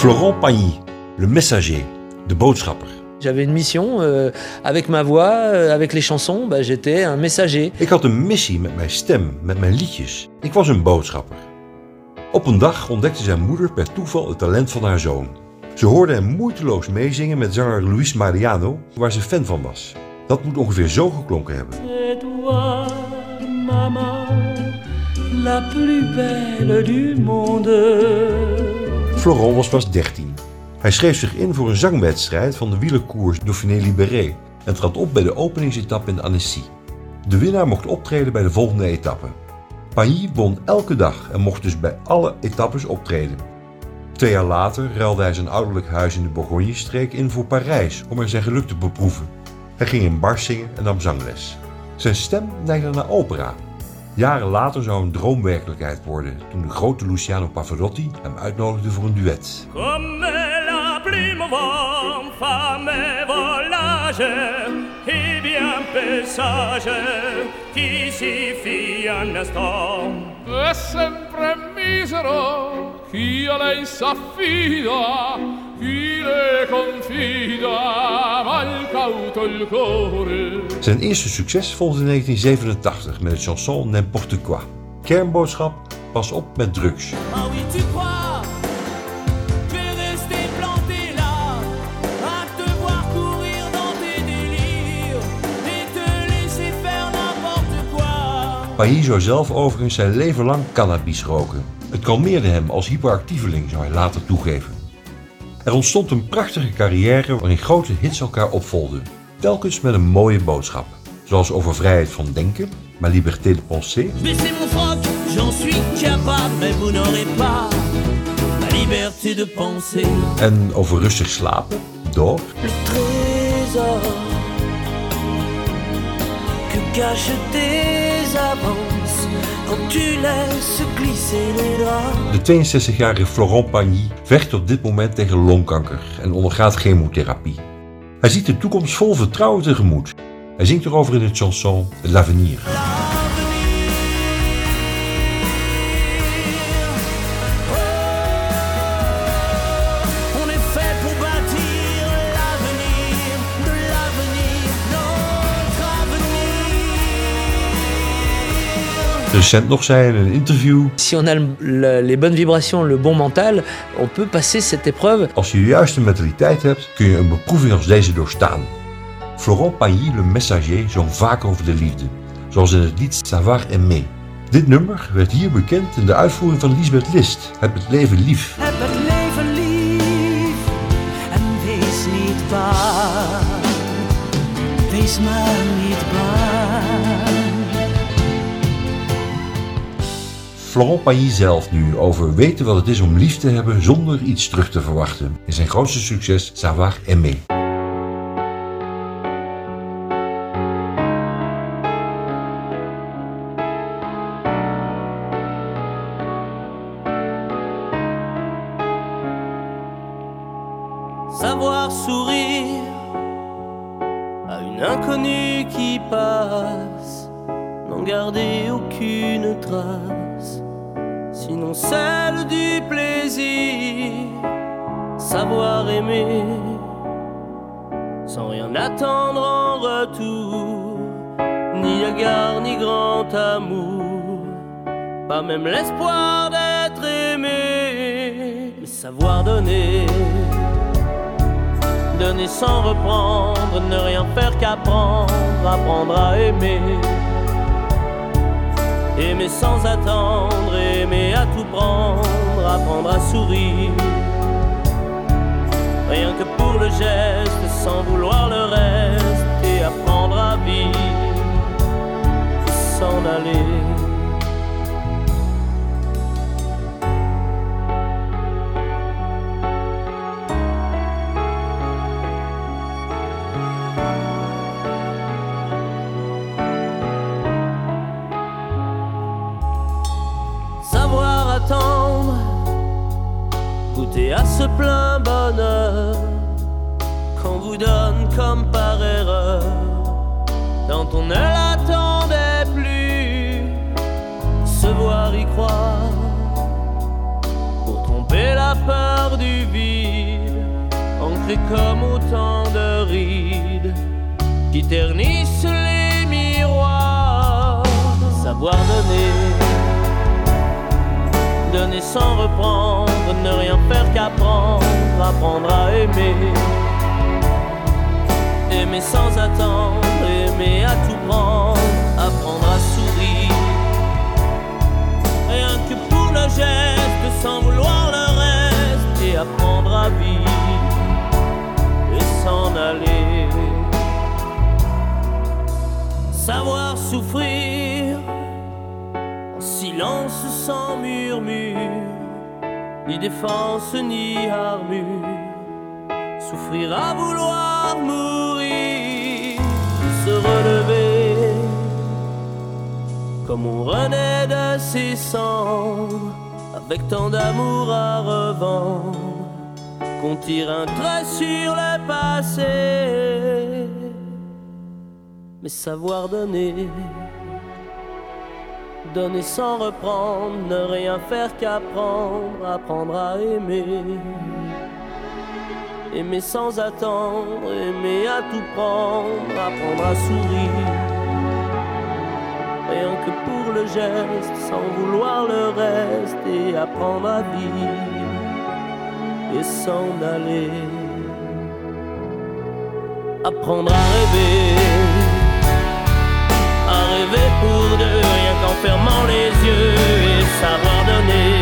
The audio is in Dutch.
Florent Pagny, le messager, de boodschapper. J'avais une mission, euh, avec ma voix, euh, avec les chansons, bah, j'étais un messager. Ik had een missie met mijn stem, met mijn liedjes. Ik was een boodschapper. Op een dag ontdekte zijn moeder per toeval het talent van haar zoon. Ze hoorde hem moeiteloos meezingen met zanger Luis Mariano, waar ze fan van was. Dat moet ongeveer zo geklonken hebben. C'est toi, maman, la plus belle du monde. Florent was pas 13. Hij schreef zich in voor een zangwedstrijd van de wielerkoers Dauphiné Libéré en trad op bij de openingsetappe in Annecy. De winnaar mocht optreden bij de volgende etappe. Pagny won elke dag en mocht dus bij alle etappes optreden. Twee jaar later ruilde hij zijn ouderlijk huis in de Bourgogne-streek in voor Parijs om er zijn geluk te beproeven. Hij ging in bars zingen en nam zangles. Zijn stem neigde naar opera. Jaren later zou een droom werkelijkheid worden toen de grote Luciano Pavarotti hem uitnodigde voor een duet. Comme la vent, femme volage, et bien peu sage, qui s'y fie un instant. è sempre misero chi a lei s'affida, chi le confida, mal cauto il cuore. Zijn eerste succes volgde in 1987 met het chanson N'importe quoi. Kernboodschap: pas op met drugs. Ah oui, tu crois, zou zelf overigens zijn leven lang cannabis roken. Het kalmeerde hem als hyperactieveling, zou hij later toegeven. Er ontstond een prachtige carrière waarin grote hits elkaar opvolgden. Telkens met een mooie boodschap. Zoals over vrijheid van denken, ma liberté de penser. Baissez mon froc, j'en suis capable, mais vous n'aurez pas la liberté de penser. En over rustig slapen, door. Le trésor que cachent tes De 62-jarige Florent Pagny vecht op dit moment tegen longkanker en ondergaat chemotherapie. Hij ziet de toekomst vol vertrouwen tegemoet. Hij zingt erover in het chanson L'Avenir. Recent nog zei hij in een interview: Si on a le- le- les bonnes vibrations, le bon mental, on peut passer cette épreuve. Als je de juiste mentaliteit hebt, kun je een beproeving als deze doorstaan. Florent Pagny, le messager, zong vaak over de liefde, zoals in het lied Savoir aimer. Dit nummer werd hier bekend in de uitvoering van Lisbeth List, Heb het leven lief. Heb het leven lief en wees niet bang. Wees maar niet bang. Florent Pagny zelf nu over weten wat het is om lief te hebben zonder iets terug te verwachten. In zijn grootste succes Savoir aimer. Savoir sourire à une inconnue qui passe, n'en garder aucune trace, sinon celle du plaisir. Savoir aimer sans rien attendre en retour, ni égard ni grand amour, pas même l'espoir d'être aimé, mais savoir donner donner sans reprendre, ne rien faire qu'apprendre, apprendre à aimer. Aimer sans attendre, aimer à tout prendre, apprendre à sourire. Rien que pour le geste, sans vouloir le reste, et apprendre à vivre, s'en aller. Goûter à ce plein bonheur qu'on vous donne comme par erreur quand on ne l'attendait plus, se voir y croire pour tromper la peur du vide. est comme autant de rides qui ternissent les miroirs. Savoir donner, donner sans reprendre, qu'apprendre, apprendre à aimer. Aimer sans attendre, aimer à tout prendre, apprendre à sourire. Rien que pour le geste, sans vouloir le reste, et apprendre à vivre et s'en aller. Savoir souffrir en silence sans murmure, ni défense ni armure. Souffrir à vouloir mourir, se relever comme on renaît de ses cendres, avec tant d'amour à revendre, qu'on tire un trait sur le passé, mais savoir donner. Donner sans reprendre, ne rien faire qu'apprendre, apprendre à aimer. Aimer sans attendre, aimer à tout prendre, apprendre à sourire. Rien que pour le geste, sans vouloir le reste, et apprendre à vivre et s'en aller. Apprendre à rêver, à rêver pour rien qu'en fermant les yeux et savoir donner.